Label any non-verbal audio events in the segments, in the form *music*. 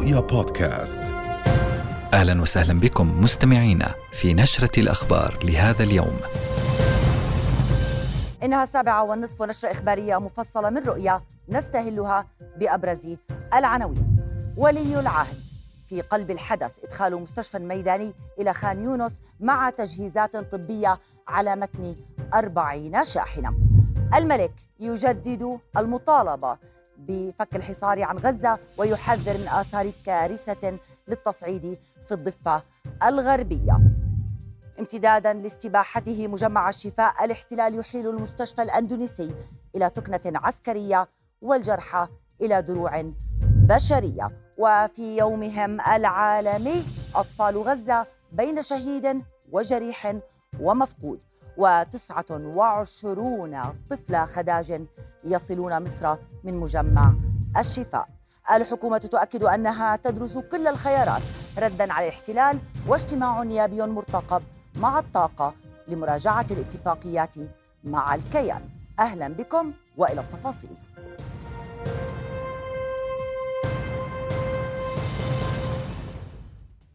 رؤيا بودكاست. أهلا وسهلا بكم مستمعينا في نشرة الأخبار لهذا اليوم. إنها السابعة والنصف ونشرة إخبارية مفصلة من رؤيا نستهلها بأبرز العناوين. ولي العهد في قلب الحدث إدخال مستشفى ميداني إلى خان يونس مع تجهيزات طبية على متن أربعين شاحنة. الملك يجدد المطالبة بفك الحصار عن غزة ويحذر من آثار كارثة للتصعيد في الضفة الغربية. امتدادا لاستباحته مجمع الشفاء الاحتلال يحيل المستشفى الأندونيسي إلى ثكنة عسكرية والجرحى إلى دروع بشرية. وفي يومهم العالمي أطفال غزة بين شهيد وجريح ومفقود. وتسعة وعشرون طفل خداج يصلون مصر من مجمع الشفاء. الحكومة تؤكد أنها تدرس كل الخيارات ردا على الاحتلال واجتماع نيابي مرتقب مع الطاقة لمراجعة الاتفاقيات مع الكيان. أهلا بكم وإلى التفاصيل.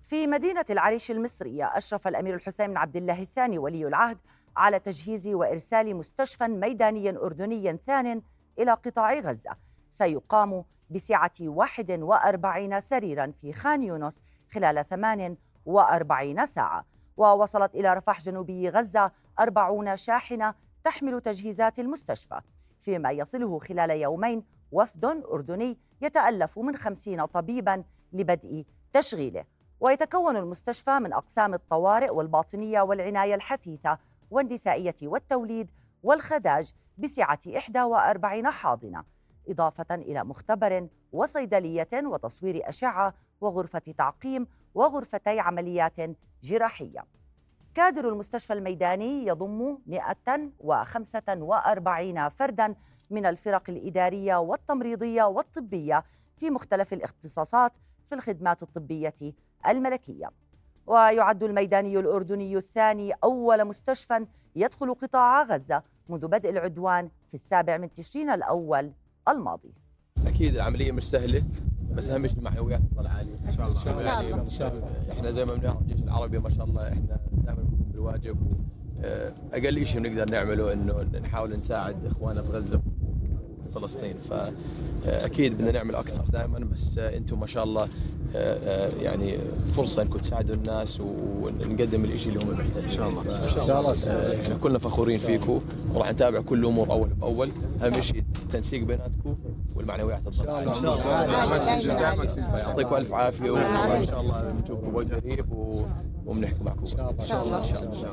في مدينة العريش المصرية أشرف الأمير الحسين بن عبد الله الثاني ولي العهد على تجهيز وإرسال مستشفى ميداني أردني ثان إلى قطاع غزة. سيقام بسعة 41 سريرا في خان يونس خلال 48 ساعة. ووصلت إلى رفح جنوبي غزة أربعون شاحنة تحمل تجهيزات المستشفى. فيما يصله خلال يومين وفد أردني يتألف من خمسين طبيبا لبدء تشغيله. ويتكون المستشفى من أقسام الطوارئ والباطنية والعناية الحثيثة والنسائية والتوليد والخداج بسعة 41 حاضنة إضافة إلى مختبر وصيدلية وتصوير أشعة وغرفة تعقيم وغرفتي عمليات جراحية. كادر المستشفى الميداني يضم 145 فردا من الفرق الإدارية والتمريضية والطبية في مختلف الاختصاصات في الخدمات الطبية الملكية. ويعد الميداني الأردني الثاني أول مستشفى يدخل قطاع غزة منذ بدء العدوان في السابع من تشرين الأول الماضي. أكيد العملية مش سهلة بس أهم شيء المعنويات تظل عالية. إن شاء الله. إن شاء الله. إحنا زي ما بنعرف الجيش العربي ما شاء الله إحنا دائما بنقوم بالواجب. واقل شيء بنقدر نعمله إنه نحاول نساعد إخواننا في غزة فلسطين فأكيد بدنا نعمل أكثر دائما بس أنتم ما شاء الله يعني فرصة أنكم تساعدوا الناس ونقدم الشيء اللي هم محتاجين إن شاء الله. إن شاء الله. إحنا كلنا فخورين فيكم وراح نتابع كل الأمور أول بأول. أهم شيء التنسيق بيناتكم والمعنويات عالية. يعطيكم ألف عافية وإن شاء الله نشوفكم وقت قريب وبنحكي معكم. إن شاء الله. إن شاء الله.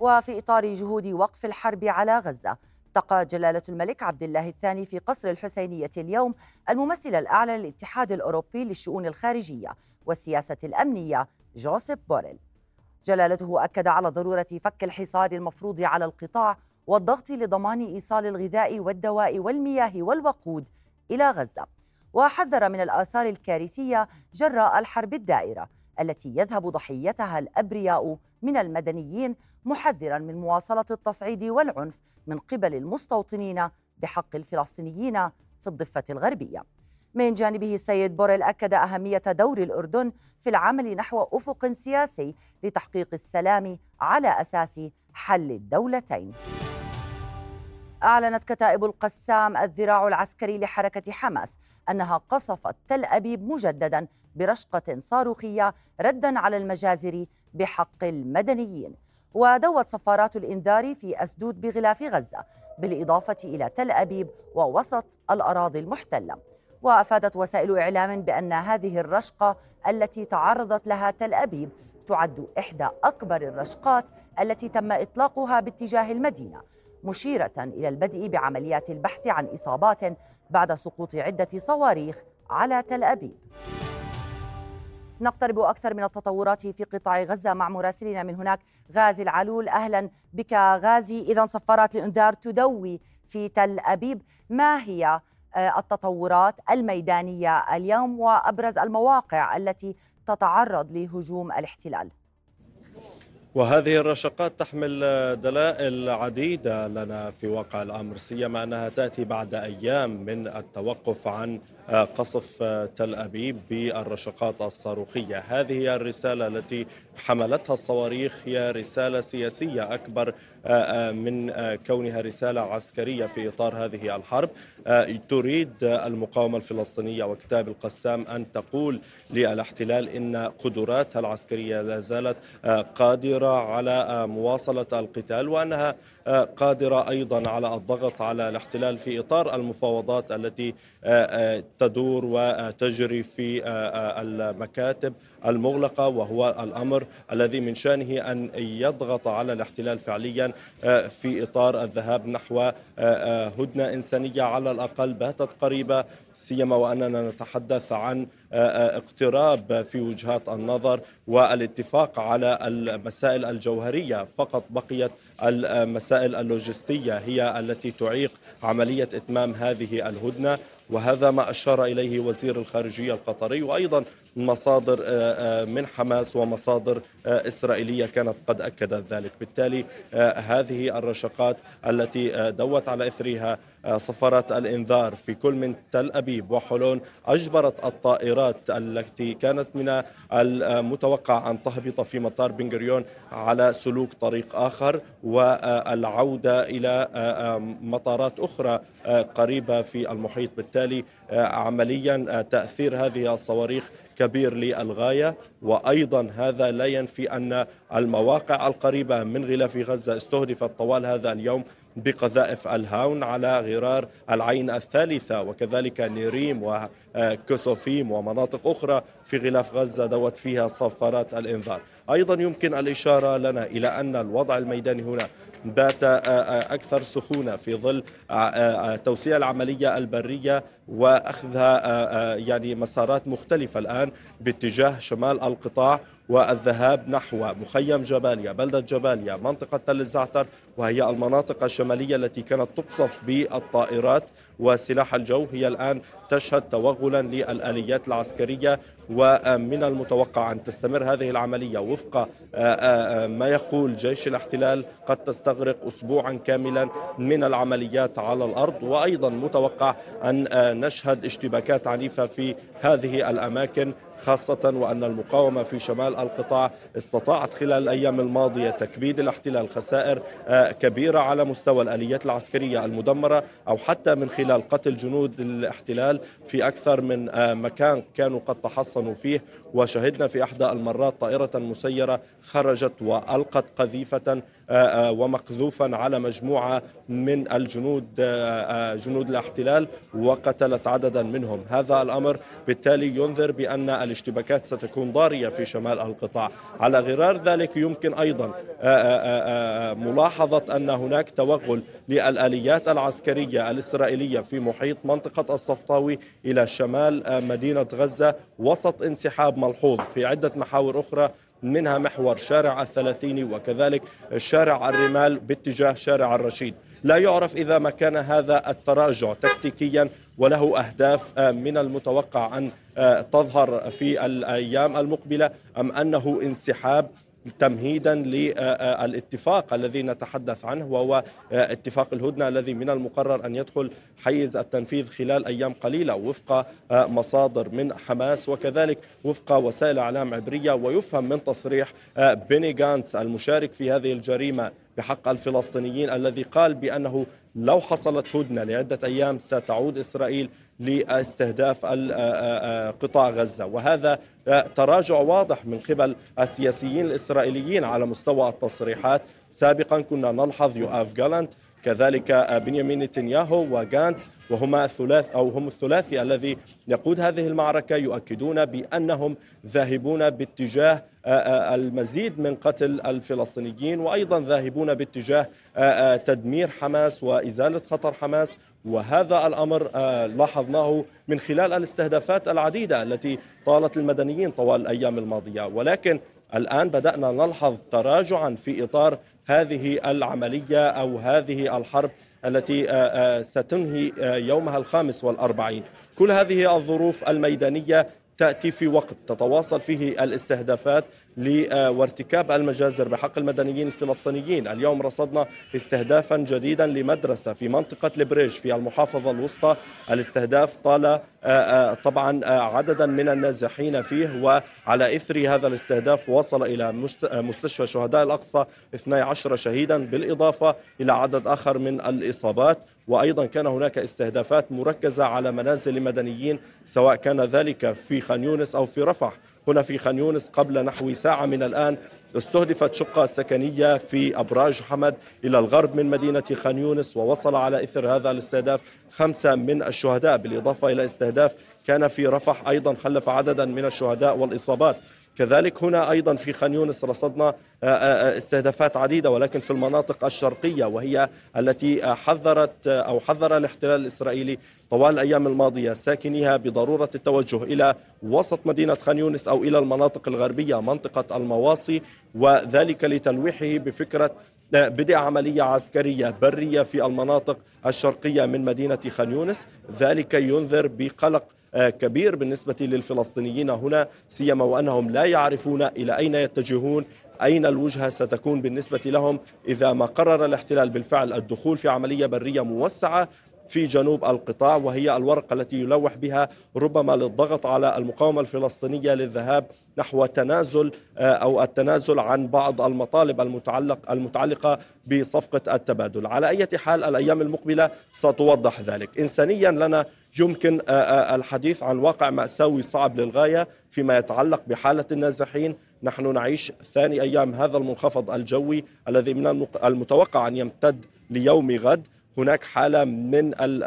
وفي إطار جهود وقف الحرب على غزة التقى جلالة الملك عبد الله الثاني في قصر الحسينية اليوم الممثل الأعلى للاتحاد الأوروبي للشؤون الخارجية والسياسة الأمنية جوزيف بوريل. جلالته أكد على ضرورة فك الحصار المفروض على القطاع والضغط لضمان إيصال الغذاء والدواء والمياه والوقود إلى غزة. وحذر من الآثار الكارثية جراء الحرب الدائرة التي يذهب ضحيتها الأبرياء من المدنيين محذرا من مواصلة التصعيد والعنف من قبل المستوطنين بحق الفلسطينيين في الضفة الغربية. من جانبه السيد بوريل أكد أهمية دور الأردن في العمل نحو أفق سياسي لتحقيق السلام على أساس حل الدولتين. أعلنت كتائب القسام الذراع العسكري لحركة حماس أنها قصفت تل أبيب مجددا برشقة صاروخية ردا على المجازر بحق المدنيين. ودوت صفارات الإنذار في أسدود بغلاف غزة بالإضافة إلى تل أبيب ووسط الأراضي المحتلة. وأفادت وسائل إعلام بأن هذه الرشقة التي تعرضت لها تل أبيب تعد إحدى أكبر الرشقات التي تم إطلاقها باتجاه المدينة. مشيرة إلى البدء بعمليات البحث عن إصابات بعد سقوط عدة صواريخ على تل أبيب. نقترب أكثر من التطورات في قطاع غزة مع مراسلنا من هناك غازي العلول. أهلا بك غازي. إذا صفارات الإنذار تدوي في تل أبيب. ما هي آه، التطورات الميدانية اليوم وأبرز المواقع التي تتعرض لهجوم الاحتلال؟ وهذه الرشقات تحمل دلائل عديدة لنا في واقع الأمر سيما أنها تأتي بعد أيام من التوقف عن قصف تل أبيب بالرشقات الصاروخية. هذه الرسالة التي حملتها الصواريخ هي رسالة سياسية أكبر من كونها رسالة عسكرية في إطار هذه الحرب. تريد المقاومة الفلسطينية وكتاب القسام أن تقول للاحتلال إن قدراتها العسكرية لا زالت قادرة على مواصلة القتال وأنها قادرة أيضا على الضغط على الاحتلال في إطار المفاوضات التي تدور وتجري في المكاتب المغلقة وهو الأمر الذي من شأنه أن يضغط على الاحتلال فعليا في إطار الذهاب نحو هدنة إنسانية على الأقل باتت قريبة سيما وأننا نتحدث عن اقتراب في وجهات النظر والاتفاق على المسائل الجوهرية فقط بقيت المسائل اللوجستية هي التي تعيق عملية إتمام هذه الهدنة. وهذا ما أشار إليه وزير الخارجية القطري وأيضا مصادر من حماس ومصادر إسرائيلية كانت قد أكدت ذلك. بالتالي هذه الرشقات التي دوت على إثرها صفارات الإنذار في كل من تل أبيب وحلون أجبرت الطائرات التي كانت من المتوقع أن تهبط في مطار بن على سلوك طريق آخر والعودة إلى مطارات أخرى قريبة في المحيط. بالتالي عمليا تأثير هذه الصواريخ كبير للغاية. وأيضا هذا لا ينفي أن المواقع القريبة من غلاف غزة استهدفت طوال هذا اليوم بقذائف الهاون على غرار العين الثالثة. وكذلك نيريم وكيسوفيم ومناطق أخرى في غلاف غزة دوت فيها صفارات الإنذار. أيضا يمكن الإشارة لنا إلى أن الوضع الميداني هنا بات أكثر سخونة في ظل توسيع العملية البرية وأخذها يعني مسارات مختلفة الآن باتجاه شمال القطاع والذهاب نحو مخيم جباليا بلدة جباليا منطقة تل الزعتر وهي المناطق الشمالية التي كانت تقصف بالطائرات وسلاح الجو هي الآن تشهد توغلا للآليات العسكرية ومن المتوقع أن تستمر هذه العملية وفق ما يقول جيش الاحتلال قد تستغرق أسبوعا كاملا من العمليات على الأرض. وأيضا متوقع أن نشهد اشتباكات عنيفة في هذه الأماكن خاصة وأن المقاومة في شمال القطاع استطاعت خلال الأيام الماضية تكبيد الاحتلال خسائر كبيرة على مستوى الآليات العسكرية المدمرة أو حتى من خلال قتل جنود الاحتلال في أكثر من مكان كانوا قد تحصنوا فيه. وشهدنا في إحدى المرات طائرة مسيرة خرجت وألقت قذيفة ومقذوفا على مجموعة من الجنود جنود الاحتلال وقتلت عددا منهم. هذا الأمر بالتالي ينذر بأن الاشتباكات ستكون ضارية في شمال القطاع. على غرار ذلك يمكن أيضا ملاحظة أن هناك توغل للآليات العسكرية الإسرائيلية في محيط منطقة الصفطاوي إلى شمال مدينة غزة وسط انسحاب ملحوظ في عدة محاور أخرى منها محور شارع الثلاثيني وكذلك شارع الرمال باتجاه شارع الرشيد. لا يعرف إذا ما كان هذا التراجع تكتيكيا وله أهداف من المتوقع أن تظهر في الأيام المقبلة أم أنه انسحاب. تمهيدا للاتفاق الذي نتحدث عنه وهو اتفاق الهدنة الذي من المقرر أن يدخل حيز التنفيذ خلال أيام قليلة وفق مصادر من حماس وكذلك وفق وسائل إعلام عبرية ويفهم من تصريح بيني جانتس المشارك في هذه الجريمة بحق الفلسطينيين الذي قال بأنه لو حصلت هدنة لعدة أيام ستعود إسرائيل لاستهداف قطاع غزة. وهذا تراجع واضح من قبل السياسيين الإسرائيليين على مستوى التصريحات. سابقا كنا نلحظ يؤاف جالانت كذلك بنيامين نتنياهو وغانتس وهما الثلاث أو هم الثلاثي الذي يقود هذه المعركة يؤكدون بأنهم ذاهبون باتجاه المزيد من قتل الفلسطينيين وأيضا ذاهبون باتجاه تدمير حماس وإزالة خطر حماس. وهذا الأمر لاحظناه من خلال الاستهدافات العديدة التي طالت المدنيين طوال الأيام الماضية. ولكن الآن بدأنا نلحظ تراجعا في إطار هذه العملية أو هذه الحرب التي ستنهي يومها الخامس والأربعين. كل هذه الظروف الميدانية تأتي في وقت تتواصل فيه الاستهدافات وارتكاب المجازر بحق المدنيين الفلسطينيين. اليوم رصدنا استهدافا جديدا لمدرسة في منطقة البريج في المحافظة الوسطى. الاستهداف طال طبعا عددا من النازحين فيه وعلى إثر هذا الاستهداف وصل إلى مستشفى شهداء الأقصى 12 شهيدا بالإضافة إلى عدد آخر من الإصابات. وأيضا كان هناك استهدافات مركزة على منازل مدنيين سواء كان ذلك في خان يونس أو في رفح. هنا في خان يونس قبل نحو ساعة من الآن استهدفت شقة سكنية في أبراج حمد إلى الغرب من مدينة خان يونس ووصل على إثر هذا الاستهداف خمسة من الشهداء بالإضافة إلى استهداف كان في رفح أيضا خلف عددا من الشهداء والإصابات. كذلك هنا أيضا في خان يونس رصدنا استهدافات عديدة ولكن في المناطق الشرقية وهي التي حذرت أو حذر الاحتلال الإسرائيلي طوال الأيام الماضية ساكنيها بضرورة التوجه إلى وسط مدينة خان يونس أو إلى المناطق الغربية منطقة المواصي وذلك لتلويحه بفكرة بدء عملية عسكرية برية في المناطق الشرقية من مدينة خان يونس. ذلك ينذر بقلق كبير بالنسبة للفلسطينيين هنا سيما وأنهم لا يعرفون إلى أين يتجهون أين الوجهة ستكون بالنسبة لهم إذا ما قرر الاحتلال بالفعل الدخول في عملية برية موسعة في جنوب القطاع وهي الورقة التي يلوح بها ربما للضغط على المقاومة الفلسطينية للذهاب نحو تنازل أو التنازل عن بعض المطالب المتعلق المتعلقة بصفقة التبادل. على أي حال الأيام المقبلة ستوضح ذلك. إنسانيا لنا يمكن الحديث عن واقع مأساوي صعب للغاية فيما يتعلق بحالة النازحين. نحن نعيش ثاني أيام هذا المنخفض الجوي الذي من المتوقع أن يمتد ليوم غد. هناك حالة من ال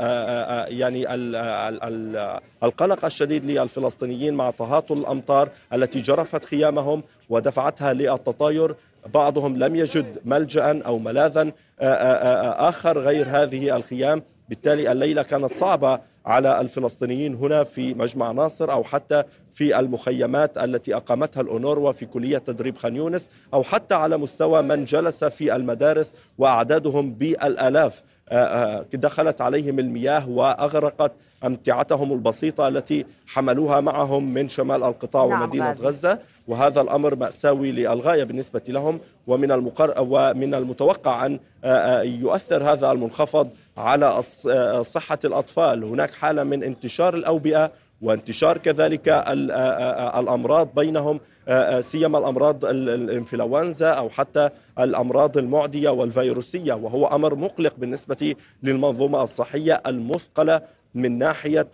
يعني ال ال القلق الشديد للفلسطينيين مع تهاطل الأمطار التي جرفت خيامهم ودفعتها للتطاير بعضهم لم يجد ملجأ أو ملاذا آخر غير هذه الخيام. بالتالي الليلة كانت صعبة على الفلسطينيين هنا في مجمع ناصر أو حتى في المخيمات التي أقامتها الأونروا في كلية تدريب خان يونس أو حتى على مستوى من جلس في المدارس وأعدادهم بالآلاف. دخلت عليهم المياه وأغرقت أمتعتهم البسيطة التي حملوها معهم من شمال القطاع نعم ومدينة غازي. غزة وهذا الأمر مأساوي للغاية بالنسبة لهم ومن المقر ومن المتوقع أن يؤثر هذا المنخفض على صحة الأطفال هناك حالة من انتشار الأوبئة وانتشار كذلك الأمراض بينهم سيما الأمراض الإنفلونزا أو حتى الأمراض المعدية والفيروسية. وهو أمر مقلق بالنسبة للمنظومة الصحية المثقلة من ناحية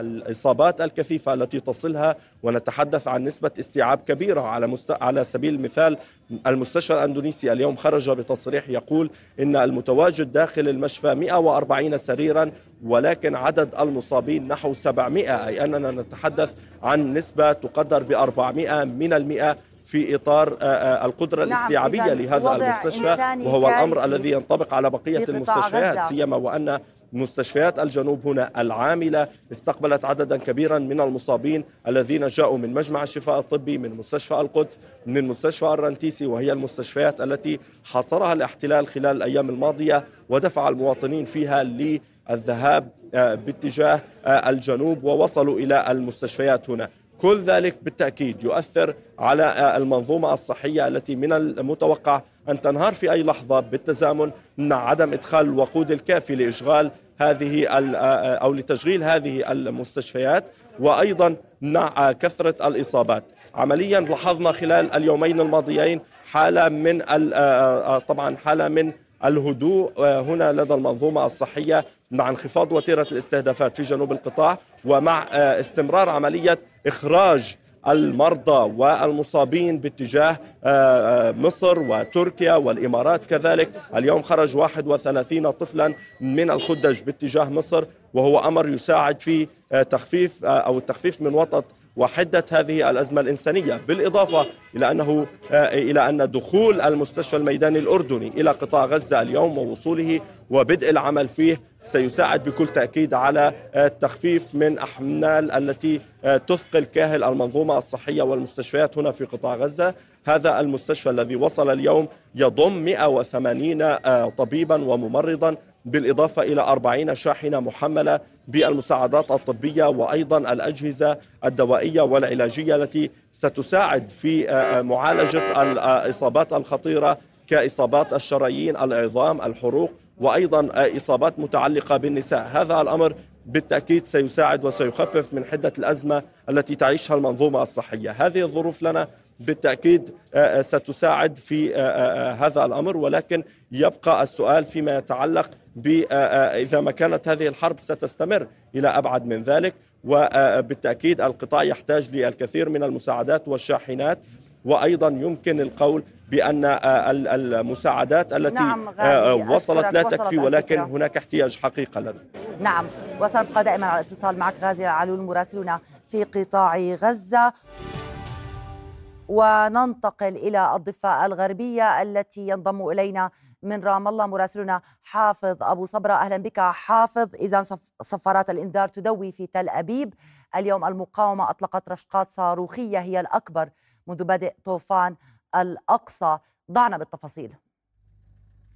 الإصابات الكثيفة التي تصلها ونتحدث عن نسبة استيعاب كبيرة على مست... على سبيل المثال المستشفى الأندونيسي اليوم خرج بتصريح يقول إن المتواجد داخل المشفى 140 سريرا ولكن عدد المصابين نحو 700 أي أننا نتحدث عن نسبة تقدر ب 400 من المئة في إطار القدرة نعم الاستيعابية لهذا المستشفى وهو الأمر الذي ينطبق على بقية المستشفيات سيما وأن مستشفيات الجنوب هنا العاملة. استقبلت عددا كبيرا من المصابين الذين جاءوا من مجمع الشفاء الطبي من مستشفى القدس من مستشفى الرنتيسي وهي المستشفيات التي حاصرها الاحتلال خلال الأيام الماضية ودفع المواطنين فيها للذهاب باتجاه الجنوب ووصلوا إلى المستشفيات هنا. كل ذلك بالتأكيد يؤثر على المنظومة الصحية التي من المتوقع أن تنهار في أي لحظة بالتزامن مع عدم إدخال الوقود الكافي لإشغال هذه أو لتشغيل هذه المستشفيات وأيضا مع كثرة الإصابات. عمليا لاحظنا خلال اليومين الماضيين حالة من طبعا حالة من الهدوء هنا لدى المنظومة الصحية مع انخفاض وتيرة الاستهدافات في جنوب القطاع ومع استمرار عملية إخراج المرضى والمصابين باتجاه مصر وتركيا والإمارات كذلك. اليوم خرج 31 طفلا من الخدج باتجاه مصر وهو أمر يساعد في تخفيف أو التخفيف من وطأة وحدة هذه الأزمة الإنسانية بالإضافة إلى أنه إلى أن دخول المستشفى الميداني الأردني إلى قطاع غزة اليوم ووصوله وبدء العمل فيه سيساعد بكل تأكيد على التخفيف من أحمال التي تثقل كاهل المنظومة الصحية والمستشفيات هنا في قطاع غزة. هذا المستشفى الذي وصل اليوم يضم 180 طبيبا وممرضا بالإضافة إلى 40 شاحنة محملة بالمساعدات الطبية وأيضا الأجهزة الدوائية والعلاجية التي ستساعد في معالجة الإصابات الخطيرة كإصابات الشرايين العظام الحروق وأيضا إصابات متعلقة بالنساء. هذا الأمر بالتأكيد سيساعد وسيخفف من حدة الأزمة التي تعيشها المنظومة الصحية. هذه الظروف لنا بالتأكيد ستساعد في هذا الأمر. ولكن يبقى السؤال فيما يتعلق إذا ما كانت هذه الحرب ستستمر إلى أبعد من ذلك. وبالتأكيد القطاع يحتاج للكثير من المساعدات والشاحنات. وأيضا يمكن القول بأن المساعدات التي نعم وصلت لا تكفي ولكن هناك احتياج حقيقة لنا. نعم وسنبقى دائما على اتصال معك غازي العلول مراسلنا في قطاع غزة. وننتقل إلى الضفة الغربية التي ينضم إلينا من رام الله مراسلنا حافظ أبو صبرة. أهلا بك حافظ. إذا صفارات الإنذار تدوي في تل أبيب. اليوم المقاومة أطلقت رشقات صاروخية هي الأكبر منذ بدء طوفان الأقصى. ضعنا بالتفاصيل.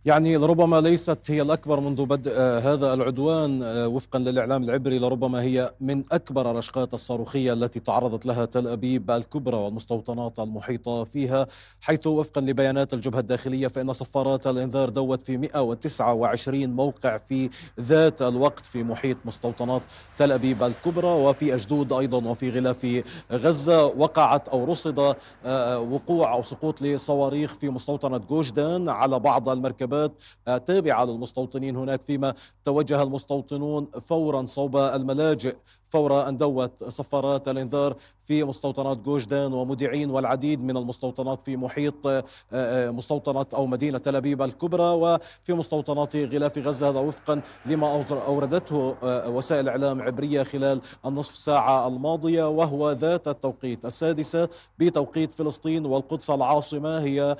يعني لربما ليست هي الأكبر منذ بدء آه، هذا العدوان آه، وفقا للإعلام العبري لربما هي من أكبر الرشقات الصاروخية التي تعرضت لها تل أبيب الكبرى والمستوطنات المحيطة فيها حيث وفقا لبيانات الجبهة الداخلية فإن صفارات الإنذار دوت في 129 موقع في ذات الوقت في محيط مستوطنات تل أبيب الكبرى وفي أجدود أيضا وفي غلاف غزة وقعت أو رصد آه، وقوع أو سقوط لصواريخ في مستوطنة جوجدان على بعض المركبات الانتخابات آه، تابعة للمستوطنين هناك فيما توجه المستوطنون فورا صوب الملاجئ. فور أن دوت صفارات الإنذار في مستوطنات جوجدان ومدعين والعديد من المستوطنات في محيط آه، آه، مستوطنة أو مدينة تل أبيب الكبرى وفي مستوطنات غلاف غزة هذا وفقا لما أوردته آه، وسائل إعلام عبرية خلال النصف ساعة الماضية وهو ذات التوقيت السادسة بتوقيت فلسطين والقدس العاصمة هي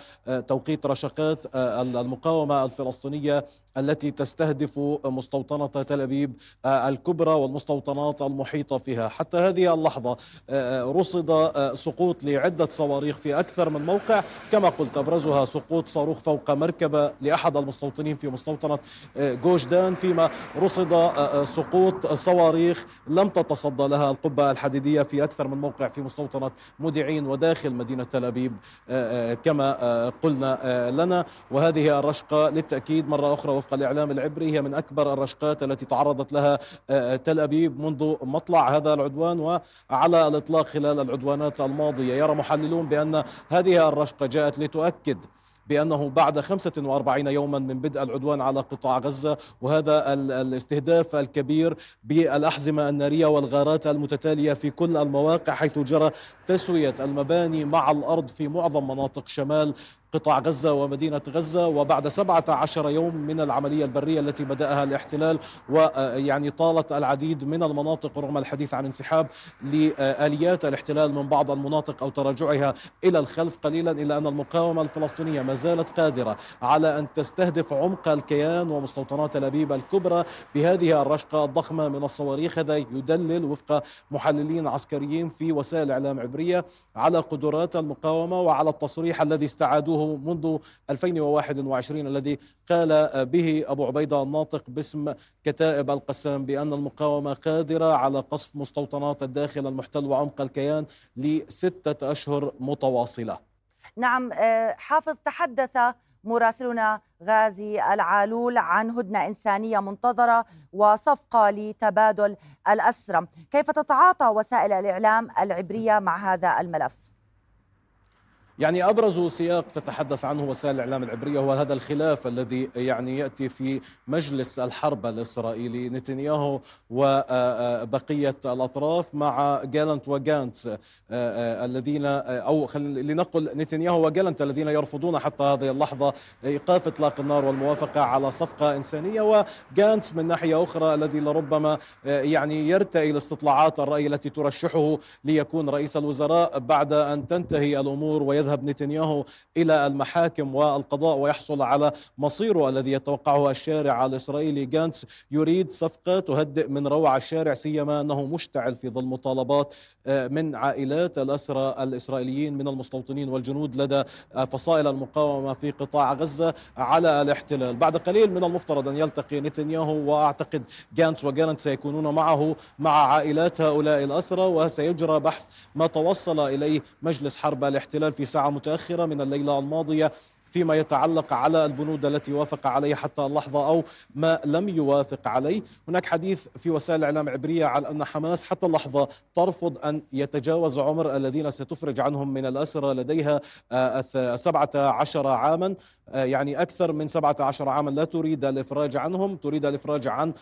توقيت رشقات المقاومة الفلسطينية التي تستهدف مستوطنة تل أبيب الكبرى والمستوطنات المحيطة فيها. حتى هذه اللحظة آه، آه، رصد آه، سقوط لعدة صواريخ في أكثر من موقع. كما قلت أبرزها سقوط صاروخ فوق مركبة لأحد المستوطنين في مستوطنة جوجدان. فيما رصد سقوط صواريخ لم تتصدى لها القبة الحديدية في أكثر من موقع في مستوطنة مدعين وداخل مدينة تل أبيب كما قلنا لنا. وهذه الرشقة للتأكيد مرة أخرى وفق الإعلام العبري هي من أكبر الرشقات التي تعرضت لها تل أبيب منذ مطلع هذا العدوان وعلى الإطلاق خلال العدوانات الماضية. يرى محللون بأن هذه الرشقة جاءت لتؤكد بأنه بعد 45 يوما من بدء العدوان على قطاع غزة وهذا الاستهداف الكبير بالأحزمة النارية والغارات المتتالية في كل المواقع حيث جرى تسوية المباني مع الأرض في معظم مناطق شمال قطاع غزة ومدينة غزة وبعد 17 يوم من العملية البرية التي بدأها الاحتلال ويعني طالت العديد من المناطق رغم الحديث عن انسحاب لآليات الاحتلال من بعض المناطق أو تراجعها إلى الخلف. قليلا إلا أن المقاومة الفلسطينية ما زالت قادرة على أن تستهدف عمق الكيان ومستوطنات الأبيب الكبرى بهذه الرشقة الضخمة من الصواريخ. هذا يدلل وفق محللين عسكريين في وسائل إعلام عبرية على قدرات المقاومة وعلى التصريح الذي استعادوه منذ 2021 الذي قال به أبو عبيدة الناطق باسم كتائب القسام بأن المقاومة قادرة على قصف مستوطنات الداخل المحتل وعمق الكيان لستة أشهر متواصلة نعم آه، حافظ تحدث مراسلنا غازي العالول عن هدنة إنسانية منتظرة وصفقة لتبادل الأسرى كيف تتعاطى وسائل الإعلام العبرية مع هذا الملف؟ يعني أبرز سياق تتحدث عنه وسائل الإعلام العبرية هو هذا الخلاف الذي يعني يأتي في مجلس الحرب الإسرائيلي. نتنياهو وبقية الأطراف مع جالنت وجانتس الذين أو لنقل نتنياهو وجالنت الذين يرفضون حتى هذه اللحظة إيقاف إطلاق النار والموافقة على صفقة إنسانية. وجانتس من ناحية أخرى الذي لربما يعني يرتئي لاستطلاعات الرأي التي ترشحه ليكون رئيس الوزراء بعد أن تنتهي الأمور ويذهب يذهب نتنياهو إلى المحاكم والقضاء ويحصل على مصيره الذي يتوقعه الشارع الإسرائيلي. جانتس يريد صفقة تهدئ من روع الشارع سيما أنه مشتعل في ظل مطالبات آه، من عائلات الأسرى الإسرائيليين من المستوطنين والجنود لدى فصائل المقاومة في قطاع غزة على الاحتلال. بعد قليل من المفترض أن يلتقي نتنياهو وأعتقد جانتس وجالانت سيكونون معه مع عائلات هؤلاء الأسرى وسيجرى بحث ما توصل إليه مجلس حرب الاحتلال في ساعة متأخرة من الليلة الماضية فيما يتعلق على البنود التي وافق عليها حتى اللحظة أو ما لم يوافق عليه. هناك حديث في وسائل الإعلام العبرية على أن حماس حتى اللحظة ترفض أن يتجاوز عمر الذين ستفرج عنهم من الأسرى لديها آه، سبعة عشر عاما. آه، يعني أكثر من 17 عاما لا تريد الإفراج عنهم تريد الإفراج عن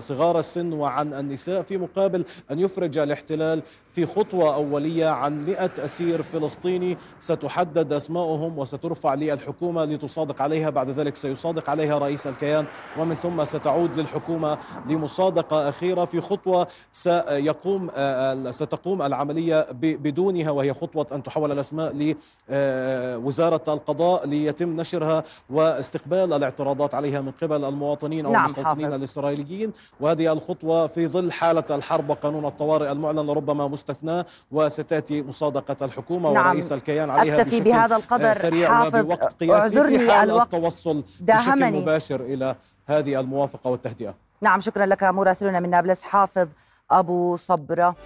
صغار السن وعن النساء في مقابل أن يفرج الاحتلال في خطوة أولية عن 100 أسير فلسطيني. ستحدد أسماؤهم وسترفع للحكومة لتصادق عليها. بعد ذلك سيصادق عليها رئيس الكيان. ومن ثم ستعود للحكومة لمصادقة أخيرة في خطوة سيقوم آه، ستقوم العملية بدونها وهي خطوة أن تحول الأسماء لوزارة القضاء. ليتم نشرها واستقبال الاعتراضات عليها من قبل المواطنين أو نعم المستوطنين حافظ. الإسرائيليين. وهذه الخطوة في ظل حالة الحرب وقانون الطوارئ المعلن لربما مستثنى وستأتي مصادقة الحكومة نعم. ورئيس الكيان عليها أكتفي بهذا القدر سريع حافظ. وبوقت قياسي في حال الوقت. التوصل بشكل مباشر إلى هذه الموافقة والتهدئة. نعم شكرا لك مراسلنا من نابلس حافظ أبو صبرة.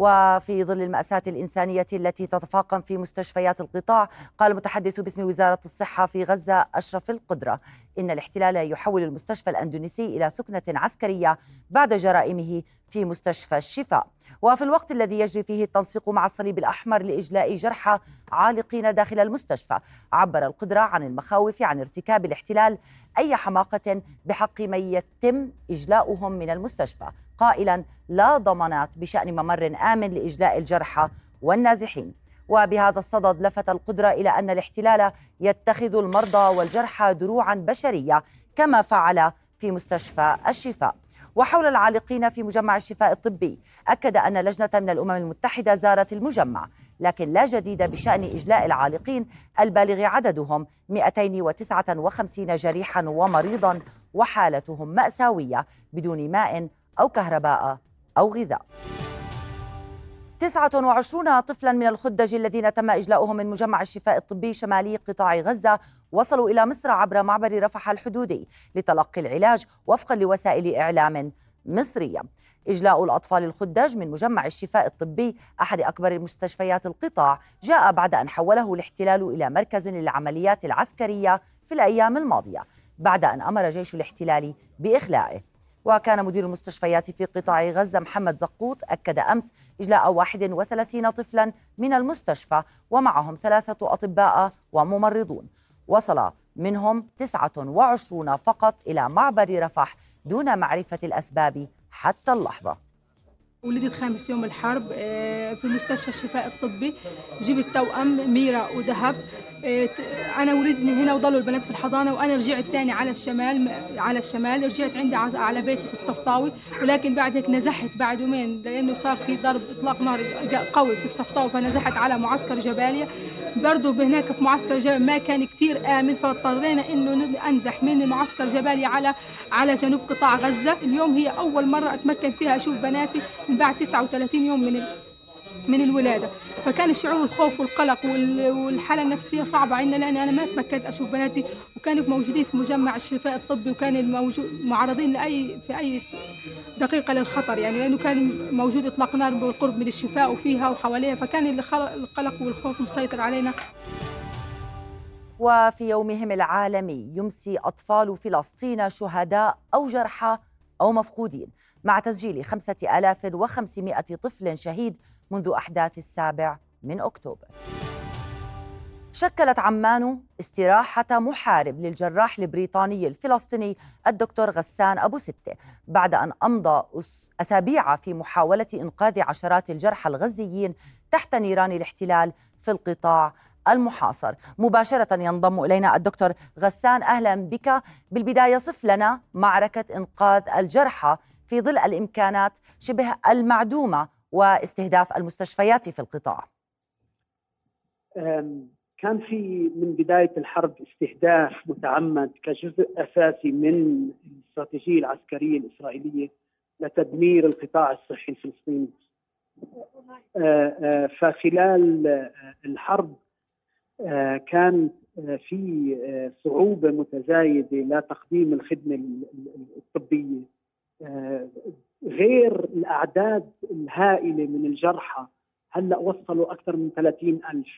وفي ظل المأساة الإنسانية التي تتفاقم في مستشفيات القطاع قال المتحدث باسم وزارة الصحة في غزة أشرف القدرة إن الاحتلال يحول المستشفى الأندونيسي إلى ثكنة عسكرية بعد جرائمه في مستشفى الشفاء. وفي الوقت الذي يجري فيه التنسيق مع الصليب الأحمر لإجلاء جرحى عالقين داخل المستشفى عبر القدرة عن المخاوف عن ارتكاب الاحتلال أي حماقة بحق من يتم إجلاؤهم من المستشفى. قائلا لا ضمانات بشأن ممر آمن لإجلاء الجرحى والنازحين. وبهذا الصدد لفت القدرة إلى أن الاحتلال يتخذ المرضى والجرحى دروعا بشرية كما فعل في مستشفى الشفاء. وحول العالقين في مجمع الشفاء الطبي أكد أن لجنة من الأمم المتحدة زارت المجمع لكن لا جديد بشأن إجلاء العالقين البالغ عددهم 259 جريحا ومريضا وحالتهم مأساوية بدون ماء أو كهرباء أو غذاء. 29 طفلا من الخدج الذين تم إجلاؤهم من مجمع الشفاء الطبي شمالي قطاع غزة. وصلوا إلى مصر عبر معبر رفح الحدودي لتلقي العلاج وفقا لوسائل إعلام مصرية. إجلاء الأطفال الخدج من مجمع الشفاء الطبي أحد أكبر مستشفيات القطاع جاء بعد أن حوله الاحتلال إلى مركز للعمليات العسكرية في الأيام الماضية بعد أن أمر جيش الاحتلال بإخلائه. وكان مدير المستشفيات في قطاع غزة محمد زقوط أكد أمس إجلاء 31 طفلا من المستشفى ومعهم ثلاثة أطباء وممرضون. وصل منهم 29 فقط إلى معبر رفح دون معرفة الأسباب حتى اللحظة. ولدت خامس يوم الحرب آه، في مستشفى الشفاء الطبي. جبت توأم ميرا وذهب. إيه، أنا ولدت من هنا وضلوا البنات في الحضانة وأنا رجعت تاني على الشمال على الشمال. رجعت عندي على بيتي في الصفطاوي. ولكن بعد هيك نزحت بعد يومين لأنه صار في ضرب إطلاق نار قوي في الصفطاوي فنزحت على معسكر جباليا برضه هناك في معسكر جباليا ما كان كثير آمن فاضطرينا إنه أنزح من معسكر جباليا على على جنوب قطاع غزة. اليوم هي أول مرة أتمكن فيها أشوف بناتي من بعد 39 يوم من من الولادة. فكان شعور الخوف والقلق والحالة النفسية صعبة. عندنا لأن أنا ما تمكنت أشوف بناتي وكانوا موجودين في مجمع الشفاء الطبي وكان معرضين لاي في أي دقيقة للخطر. يعني لأنه كان موجود إطلاق نار بالقرب من الشفاء وفيها وحواليها. فكان القلق والخوف مسيطر علينا. وفي يومهم العالمي يمسي أطفال فلسطين شهداء أو جرحى أو مفقودين مع تسجيل 5500 طفل شهيد منذ أحداث السابع من أكتوبر. شكلت عمان استراحة محارب للجراح البريطاني الفلسطيني الدكتور غسان أبو ستة بعد أن أمضى أسابيع في محاولة إنقاذ عشرات الجرحى الغزيين تحت نيران الاحتلال في القطاع المحاصر. مباشرة ينضم إلينا الدكتور غسان أهلا بك. بالبداية صف لنا معركة إنقاذ الجرحى في ظل الإمكانات شبه المعدومة واستهداف المستشفيات في القطاع. كان في من بداية الحرب استهداف متعمد كجزء أساسي من الاستراتيجية العسكرية الإسرائيلية لتدمير القطاع الصحي الفلسطيني. فخلال الحرب كان في صعوبة متزايدة لتقديم الخدمة الطبية. غير الأعداد الهائلة من الجرحى هلأ وصلوا أكثر من 30 ألف.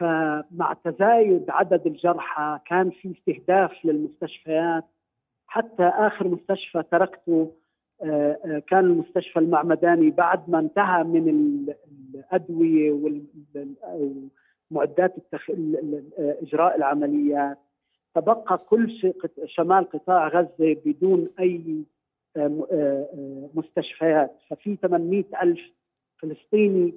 فمع تزايد عدد الجرحى كان في استهداف للمستشفيات. حتى آخر مستشفى تركته آه، آه، كان المستشفى المعمداني بعد ما انتهى من الأدوية ومعدات التخ... إجراء اجراء تبقى كل شيء شمال قطاع غزة بدون أي آه، مستشفيات. ففي 800 ألف فلسطيني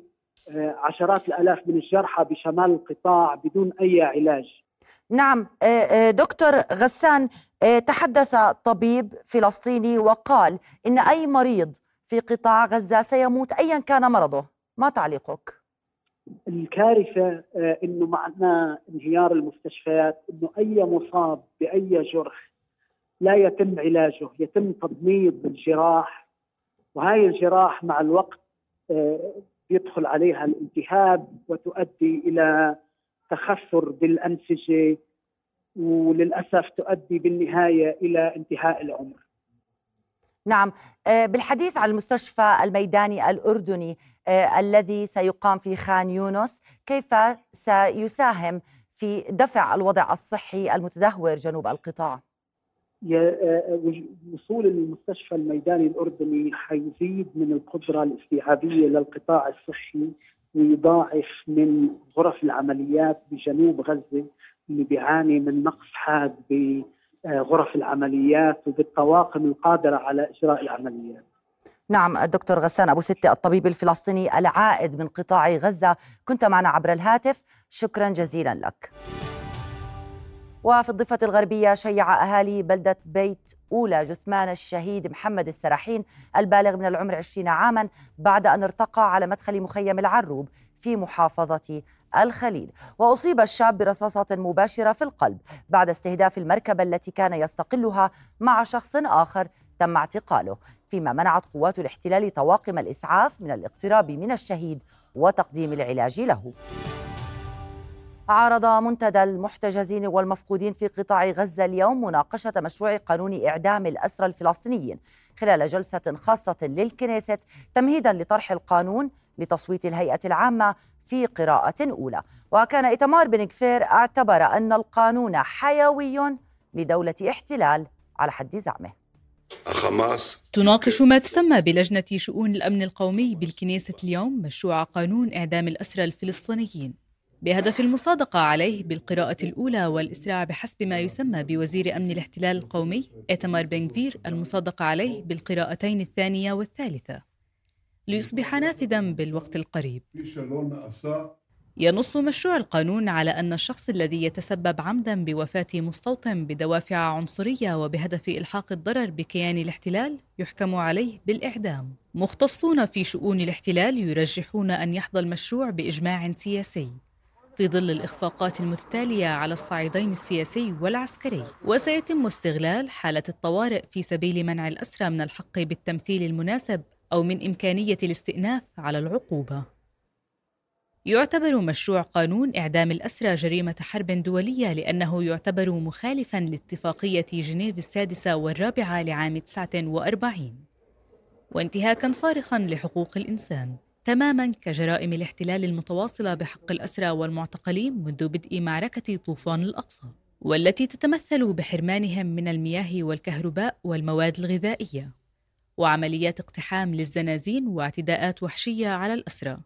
عشرات الآلاف من الجرحى بشمال القطاع بدون أي علاج. نعم آه، آه، دكتور غسان آه، تحدث طبيب فلسطيني وقال إن أي مريض في قطاع غزة سيموت ايا كان مرضه. ما تعليقك؟ الكارثة إنه معنا انهيار المستشفيات إنه أي مصاب بأي جرح لا يتم علاجه يتم تضميد الجراح وهاي الجراح مع الوقت يدخل عليها الالتهاب وتؤدي إلى تخثر بالأنسجة وللأسف تؤدي بالنهاية إلى انتهاء العمر. نعم آه، بالحديث عن المستشفى الميداني الأردني آه، الذي سيقام في خان يونس، كيف سيساهم في دفع الوضع الصحي المتدهور جنوب القطاع؟ آه، وصول المستشفى الميداني الأردني حيزيد من القدرة الاستيعابية للقطاع الصحي ويضاعف من غرف العمليات بجنوب غزة اللي بيعاني من نقص حاد بغرف العمليات وبالطواقم القادرة على إجراء العمليات. نعم الدكتور غسان أبو ستة الطبيب الفلسطيني العائد من قطاع غزة كنت معنا عبر الهاتف شكرا جزيلا لك. وفي الضفة الغربية شيع أهالي بلدة بيت أولى جثمان الشهيد محمد السراحين البالغ من العمر 20 عاما بعد أن ارتقى على مدخل مخيم العروب في محافظة الخليل. وأصيب الشاب برصاصة مباشرة في القلب بعد استهداف المركبة التي كان يستقلها مع شخص آخر تم اعتقاله فيما منعت قوات الاحتلال طواقم الإسعاف من الاقتراب من الشهيد وتقديم العلاج له. عارض منتدى المحتجزين والمفقودين في قطاع غزة اليوم مناقشة مشروع قانون إعدام الأسرى الفلسطينيين خلال جلسة خاصة للكنيست تمهيدا لطرح القانون لتصويت الهيئة العامة في قراءة أولى. وكان إتمار بن كفير اعتبر أن القانون حيوي لدولة احتلال على حد زعمه. تناقش ما تسمى بلجنة شؤون الأمن القومي بالكنيسة اليوم مشروع قانون إعدام الأسرى الفلسطينيين. بهدف المصادقة عليه بالقراءة الأولى والإسراع بحسب ما يسمى بوزير أمن الاحتلال القومي إتمار بنغفير المصادقة عليه بالقراءتين الثانية والثالثة ليصبح نافذا بالوقت القريب. ينص مشروع القانون على أن الشخص الذي يتسبب عمدا بوفاة مستوطن بدوافع عنصرية وبهدف إلحاق الضرر بكيان الاحتلال يحكم عليه بالإعدام. مختصون في شؤون الاحتلال يرجحون أن يحظى المشروع بإجماع سياسي. في ظل الإخفاقات المتتالية على الصعيدين السياسي والعسكري. وسيتم استغلال حالة الطوارئ في سبيل منع الأسرى من الحق بالتمثيل المناسب أو من إمكانية الاستئناف على العقوبة. يعتبر مشروع قانون إعدام الأسرى جريمة حرب دولية لأنه يعتبر مخالفاً لاتفاقية جنيف السادسة والرابعة لعام 49 وانتهاكاً صارخاً لحقوق الإنسان. تماما كجرائم الاحتلال المتواصلة بحق الأسرى والمعتقلين منذ بدء معركة طوفان الأقصى والتي تتمثل بحرمانهم من المياه والكهرباء والمواد الغذائية وعمليات اقتحام للزنازين واعتداءات وحشية على الأسرى.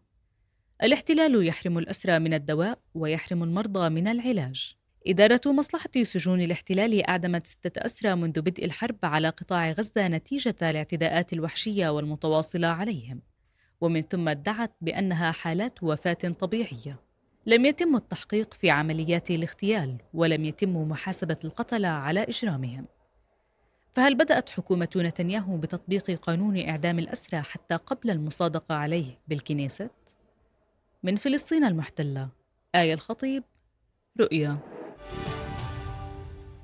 الاحتلال يحرم الأسرى من الدواء ويحرم المرضى من العلاج. إدارة مصلحة سجون الاحتلال أعدمت ستة أسرى منذ بدء الحرب على قطاع غزة نتيجة الاعتداءات الوحشية والمتواصلة عليهم. ومن ثم ادعت بأنها حالات وفاة طبيعية. لم يتم التحقيق في عمليات الاغتيال ولم يتم محاسبة القتله على إجرامهم. فهل بدأت حكومة نتنياهو بتطبيق قانون إعدام الأسرى حتى قبل المصادقة عليه بالكنيست؟ من فلسطين المحتلة آية الخطيب رؤيا.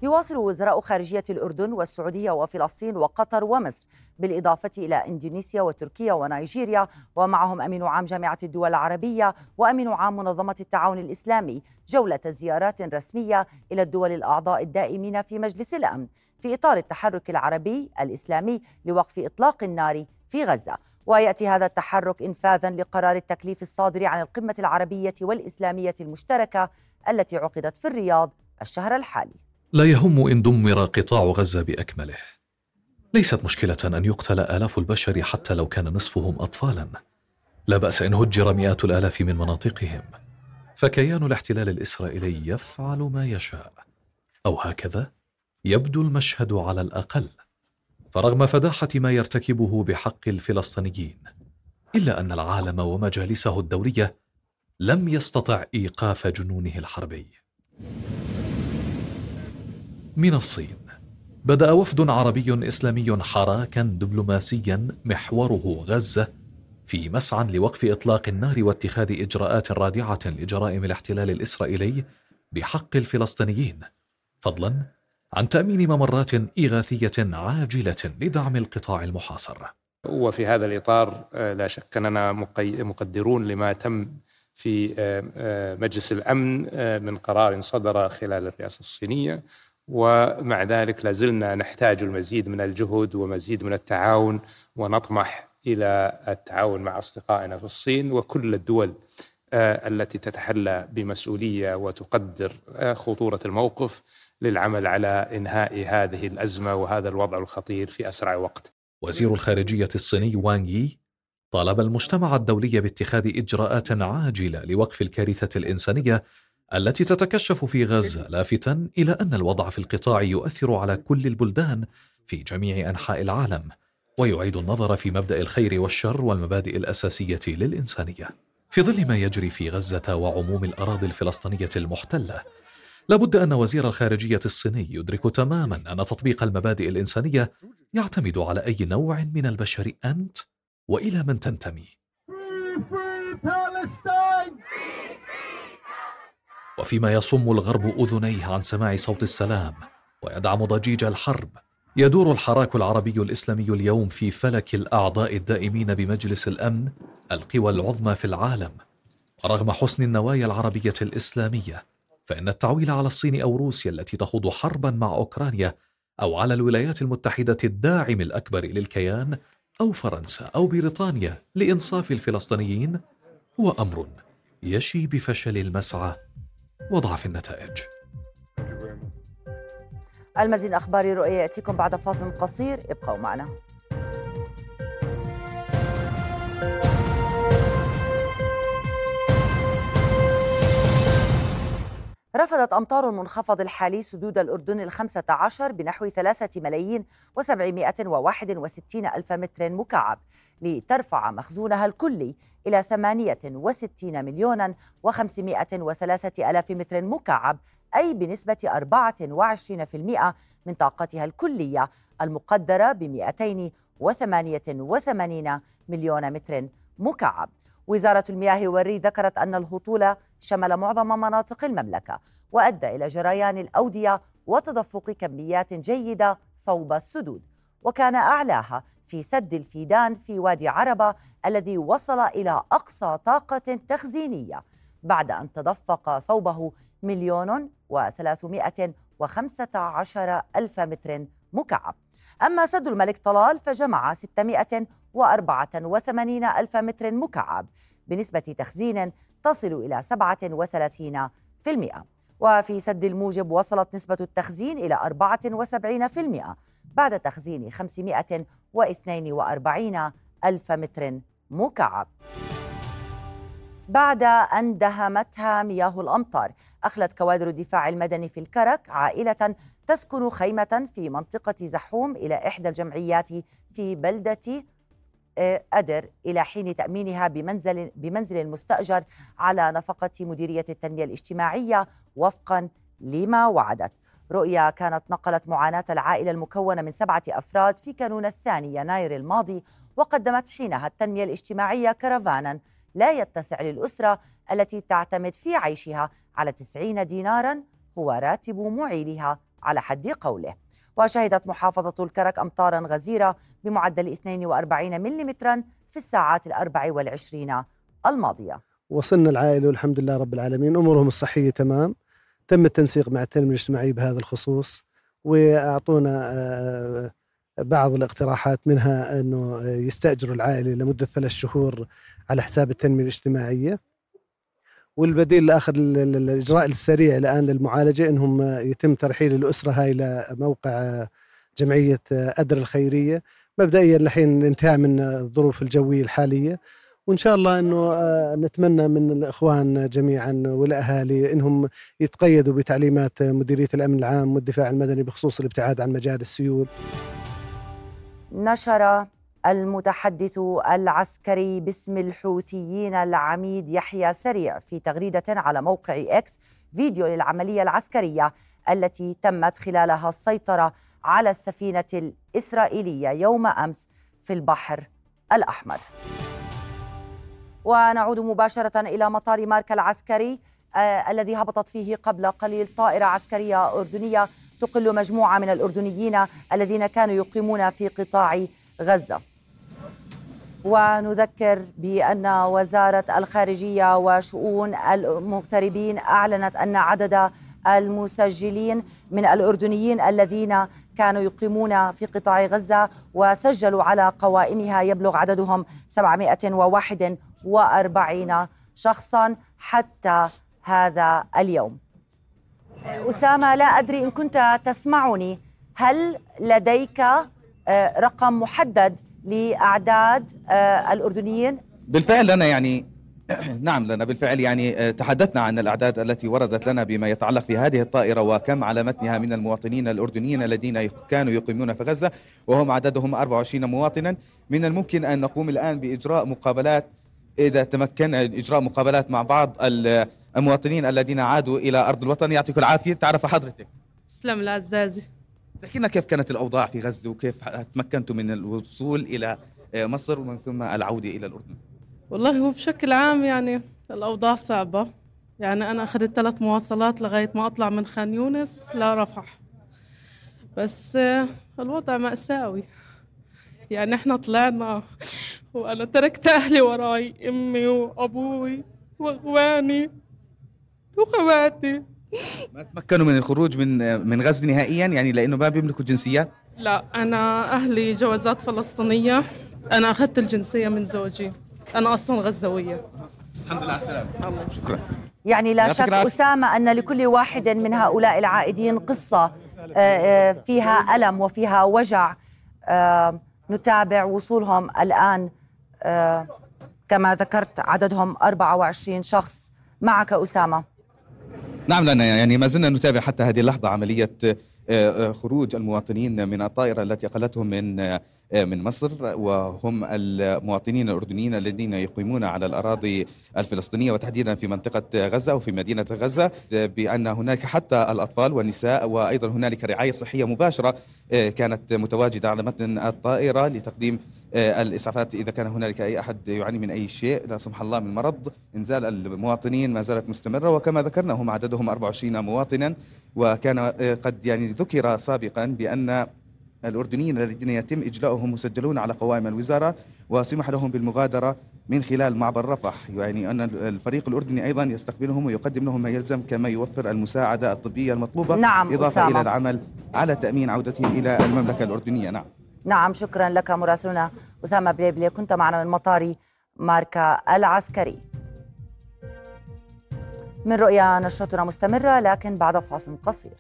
يواصل وزراء خارجية الأردن والسعودية وفلسطين وقطر ومصر بالإضافة إلى إندونيسيا وتركيا ونيجيريا. ومعهم أمين عام جامعة الدول العربية وأمين عام منظمة التعاون الإسلامي جولة زيارات رسمية إلى الدول الأعضاء الدائمين في مجلس الأمن في إطار التحرك العربي الإسلامي لوقف إطلاق النار في غزة. ويأتي هذا التحرك انفاذا لقرار التكليف الصادر عن القمة العربية والإسلامية المشتركة التي عقدت في الرياض الشهر الحالي. لا يهم إن دمر قطاع غزة بأكمله. ليست مشكلة أن يقتل آلاف البشر حتى لو كان نصفهم اطفالا. لا بأس إن هجر مئات الآلاف من مناطقهم. فكيان الاحتلال الإسرائيلي يفعل ما يشاء. أو هكذا يبدو المشهد على الأقل. فرغم فداحة ما يرتكبه بحق الفلسطينيين إلا أن العالم ومجالسه الدولية لم يستطع إيقاف جنونه الحربي. من الصين. بدأ وفد عربي إسلامي حراكا دبلوماسيا محوره غزة في مسعى لوقف إطلاق النار واتخاذ إجراءات رادعة لجرائم الاحتلال الإسرائيلي بحق الفلسطينيين فضلا عن تأمين ممرات إغاثية عاجلة لدعم القطاع المحاصر. وفي هذا الإطار آه، لا شك أننا مقدرون لما تم في آه، آه، مجلس الأمن من قرار صدر خلال الرئاسة الصينية ومع ذلك لازلنا نحتاج المزيد من الجهد ومزيد من التعاون ونطمح إلى التعاون مع أصدقائنا في الصين وكل الدول التي تتحلى بمسؤولية وتقدر خطورة الموقف للعمل على إنهاء هذه الأزمة وهذا الوضع الخطير في أسرع وقت. وزير الخارجية الصيني وانغ يي طالب المجتمع الدولي باتخاذ إجراءات عاجلة لوقف الكارثة الإنسانية التي تتكشف في غزة لافتا إلى أن الوضع في القطاع يؤثر على كل البلدان في جميع أنحاء العالم ويعيد النظر في مبدأ الخير والشر والمبادئ الأساسية للإنسانية. في ظل ما يجري في غزة وعموم الأراضي الفلسطينية المحتلة لابد أن وزير الخارجية الصيني يدرك تماما أن تطبيق المبادئ الإنسانية يعتمد على أي نوع من البشر أنت وإلى من تنتمي وفيما يصم الغرب أذنيه عن سماع صوت السلام ويدعم ضجيج الحرب. يدور الحراك العربي الإسلامي اليوم في فلك الأعضاء الدائمين بمجلس الأمن القوى العظمى في العالم. رغم حسن النوايا العربية الإسلامية فإن التعويل على الصين أو روسيا التي تخوض حربا مع أوكرانيا أو على الولايات المتحدة الداعم الأكبر للكيان أو فرنسا أو بريطانيا لإنصاف الفلسطينيين هو أمر يشي بفشل المسعى وضعف النتائج. المزيد أخبار رؤية يأتيكم بعد فاصل قصير. ابقوا معنا. رفضت أمطار المنخفض الحالي سدود الأردن الخمسة عشر بنحو ثلاثة ملايين وسبعمائة وواحد وستين ألف متر مكعب لترفع مخزونها الكلي إلى ثمانية وستين مليونا وخمسمائة وثلاثة ألاف متر مكعب أي بنسبة 24% من طاقتها الكلية المقدرة ب 288 مليون متر مكعب. وزارة المياه والري ذكرت أن الهطول شمل معظم مناطق المملكة وأدى إلى جريان الأودية وتدفق كميات جيدة صوب السدود. وكان أعلاها في سد الفيدان في وادي عربة الذي وصل إلى أقصى طاقة تخزينية بعد أن تدفق صوبه مليون وثلاثمائة وخمسة عشر ألف متر مكعب. أما سد الملك طلال فجمع 684 ألف متر مكعب بنسبة تخزين تصل إلى 37% وفي سد الموجب وصلت نسبة التخزين إلى 74% بعد تخزين 542 ألف متر مكعب. بعد أن دهمتها مياه الأمطار أخلت كوادر الدفاع المدني في الكرك عائلة تسكن خيمة في منطقة زحوم إلى إحدى الجمعيات في بلدة أدر إلى حين تأمينها بمنزل بمنزل مستأجر على نفقة مديرية التنمية الاجتماعية وفقا لما وعدت. رؤيا كانت نقلت معاناة العائلة المكونة من سبعة أفراد في كانون الثاني يناير الماضي وقدمت حينها التنمية الاجتماعية كرفانا لا يتسع للأسرة التي تعتمد في عيشها على 90 دينارا هو راتب معيلها على حد قوله. وشهدت محافظة الكرك أمطارا غزيرة بمعدل 42 ملم في الساعات الأربع والعشرين الماضية. وصلنا العائلة والحمد لله رب العالمين. أمورهم الصحية تمام. تم التنسيق مع التنمية الاجتماعية بهذا الخصوص وأعطونا آه، بعض الاقتراحات منها أنه يستأجروا العائلة لمدة ثلاث شهور على حساب التنمية الاجتماعية. والبديل الآخر الإجراء السريع الآن للمعالجة إنهم يتم ترحيل الأسرة هاي لموقع جمعية أدر الخيرية مبدئيا الحين انتهاء من الظروف الجوية الحالية وإن شاء الله إنه نتمنى من الإخوان جميعا والأهالي إنهم يتقيدوا بتعليمات مديرية الأمن العام والدفاع المدني بخصوص الابتعاد عن مجال السيول. نشر المتحدث العسكري باسم الحوثيين العميد يحيى سريع في تغريدة على موقع إكس فيديو للعملية العسكرية التي تمت خلالها السيطرة على السفينة الإسرائيلية يوم أمس في البحر الأحمر. ونعود مباشرة إلى مطار ماركا العسكري آه الذي هبطت فيه قبل قليل طائرة عسكرية أردنية تقل مجموعة من الأردنيين الذين كانوا يقيمون في قطاع غزة. ونذكر بأن وزارة الخارجية وشؤون المغتربين أعلنت أن عدد المسجلين من الأردنيين الذين كانوا يقيمون في قطاع غزة وسجلوا على قوائمها يبلغ عددهم 741 شخصا حتى هذا اليوم. أسامة لا أدري إن كنت تسمعني هل لديك رقم محدد لأعداد آه، الأردنيين. بالفعل لنا يعني *clears throat* نعم لنا بالفعل يعني آه، تحدثنا عن الأعداد التي وردت لنا بما يتعلق في هذه الطائرة وكم على متنها من المواطنين الأردنيين الذين كانوا يقيمون في غزة وهم عددهم 24 مواطنا. من الممكن أن نقوم الآن بإجراء مقابلات إذا تمكن إجراء مقابلات مع بعض المواطنين الذين عادوا إلى أرض الوطن. يعطيك العافية. تعرف حضرتك. تسلم العزازي تحكي لنا كيف كانت الأوضاع في غزة وكيف تمكنتوا من الوصول إلى آه، مصر ومن ثم العودة إلى الأردن؟ والله هو بشكل عام يعني الأوضاع صعبة. يعني أنا أخذت ثلاث مواصلات لغاية ما أطلع من خان يونس لرفح بس الوضع مأساوي. يعني إحنا طلعنا وأنا تركت أهلي وراي أمي وأبوي وإخواني وخواتي. ما تمكنوا من الخروج من من غزة نهائيا؟ يعني لأنه ما بيملكوا جنسيات؟ لا أنا أهلي جوازات فلسطينية. أنا أخذت الجنسية من زوجي. أنا أصلا غزاويه الحمد لله على السلامة. شكرا. يعني لا شك أسامة أن لكل واحد من هؤلاء العائدين قصة آه، آه، فيها ألم وفيها وجع. آه، نتابع وصولهم الآن. كما ذكرت عددهم 24 شخص. معك أسامة. نعم لنا يعني ما زلنا نتابع حتى هذه اللحظة عملية آه، آه، خروج المواطنين من الطائرة التي أقلتهم من آه، من مصر وهم المواطنين الأردنيين الذين يقيمون على الأراضي الفلسطينية وتحديدا في منطقة غزة وفي مدينة غزة بأن هناك حتى الأطفال والنساء وأيضا هنالك رعاية صحية مباشرة كانت متواجدة على متن الطائرة لتقديم الإسعافات إذا كان هنالك أي أحد يعاني من أي شيء لا سمح الله من مرض إنزال المواطنين ما زالت مستمرة. وكما ذكرنا هم عددهم 24 مواطنا. وكان قد يعني ذكر سابقا بأن الأردنيين الذين يتم إجلاؤهم مسجلون على قوائم الوزارة. وسمح لهم بالمغادرة من خلال معبر رفح. يعني أن الفريق الأردني أيضا يستقبلهم ويقدم لهم ما يلزم كما يوفر المساعدة الطبية المطلوبة. نعم إضافة أسامة. إلى العمل على تأمين عودتهم إلى المملكة الأردنية. نعم. نعم شكرا لك مراسلنا أسامة بليبلي. كنت معنا من مطار ماركا العسكري. من رؤيا نشرتنا مستمرة لكن بعد فاصل قصير.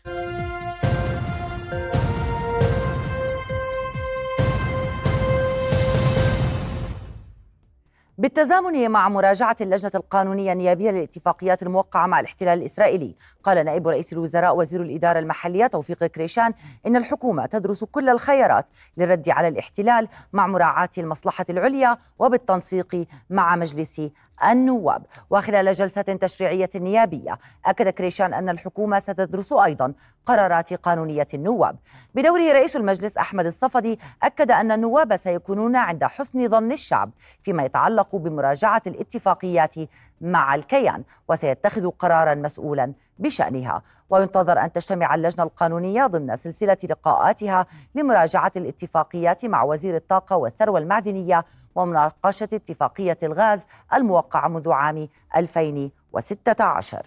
بالتزامن مع مراجعة اللجنة القانونية النيابية للاتفاقيات الموقعة مع الاحتلال الإسرائيلي. قال نائب رئيس الوزراء وزير الإدارة المحلية توفيق كريشان إن الحكومة تدرس كل الخيارات للرد على الاحتلال مع مراعاة المصلحة العليا وبالتنسيق مع مجلس النواب. وخلال جلسة تشريعية نيابية أكد كريشان أن الحكومة ستدرس أيضا قرارات قانونية النواب. بدوره رئيس المجلس أحمد الصفدي أكد أن النواب سيكونون عند حسن ظن الشعب فيما يتعلق بمراجعة الاتفاقيات مع الكيان وسيتخذ قرارا مسؤولا بشأنها. وينتظر أن تجتمع اللجنة القانونية ضمن سلسلة لقاءاتها لمراجعة الاتفاقيات مع وزير الطاقة والثروة المعدنية ومناقشة اتفاقية الغاز الموقعة منذ عام 2016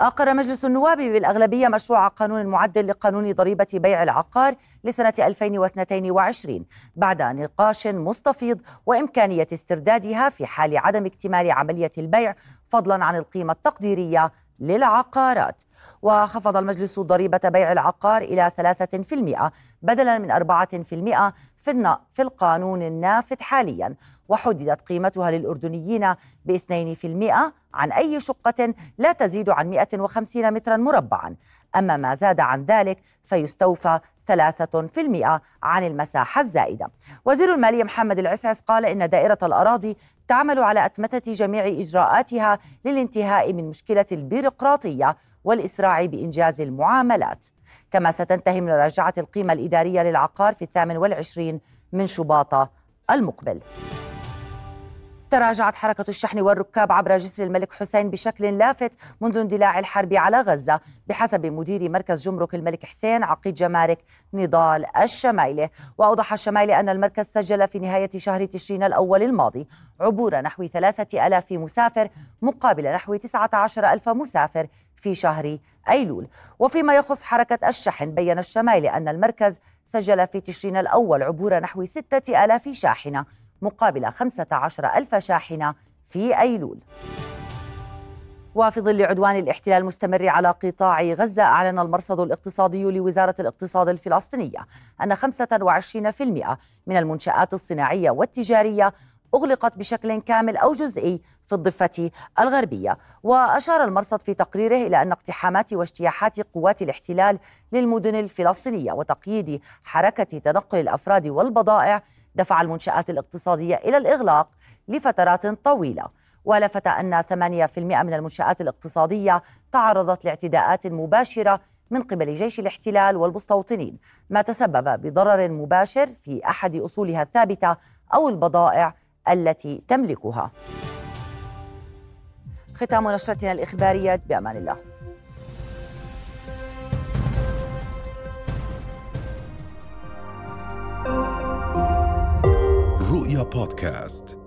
أقر مجلس النواب بالأغلبية مشروع قانون معدل لقانون ضريبة بيع العقار لسنة 2022 بعد نقاش مستفيض وإمكانية استردادها في حال عدم اكتمال عملية البيع فضلا عن القيمة التقديرية للعقارات. وخفض المجلس ضريبة بيع العقار إلى 3% بدلا من 4% في في القانون النافذ حاليا. وحددت قيمتها للأردنيين ب 2% عن أي شقة لا تزيد عن 150 مترا مربعا. أما ما زاد عن ذلك فيستوفى 3% عن المساحة الزائدة. وزير المالية محمد العسعس قال إن دائرة الأراضي تعمل على أتمتة جميع إجراءاتها للانتهاء من مشكلة البيروقراطية والإسراع بإنجاز المعاملات. كما ستنتهي مراجعة القيمة الإدارية للعقار في الثامن والعشرين من شباط المقبل. تراجعت حركة الشحن والركاب عبر جسر الملك حسين بشكل لافت منذ اندلاع الحرب على غزة بحسب مدير مركز جمرك الملك حسين عقيد جمارك نضال الشمايلة وأوضح الشمايلة أن المركز سجل في نهاية شهر تشرين الأول الماضي عبور نحو ثلاثة ألاف مسافر مقابل نحو 19 ألف مسافر في شهر أيلول. وفيما يخص حركة الشحن بين الشمايلة أن المركز سجل في تشرين الأول عبور نحو ستة ألاف شاحنة. مقابل 15 ألف شاحنة في أيلول. وفي ظل عدوان الاحتلال المستمر على قطاع غزة أعلن المرصد الاقتصادي لوزارة الاقتصاد الفلسطينية أن 25% من المنشآت الصناعية والتجارية أغلقت بشكل كامل أو جزئي في الضفة الغربية. وأشار المرصد في تقريره إلى أن اقتحامات واجتياحات قوات الاحتلال للمدن الفلسطينية وتقييد حركة تنقل الأفراد والبضائع دفع المنشآت الاقتصادية إلى الإغلاق لفترات طويلة. ولفت أن 8% من المنشآت الاقتصادية تعرضت لاعتداءات مباشرة من قبل جيش الاحتلال والمستوطنين ما تسبب بضرر مباشر في أحد أصولها الثابتة أو البضائع التي تملكها. ختام نشرتنا الإخبارية بأمان الله. رؤيا بودكاست.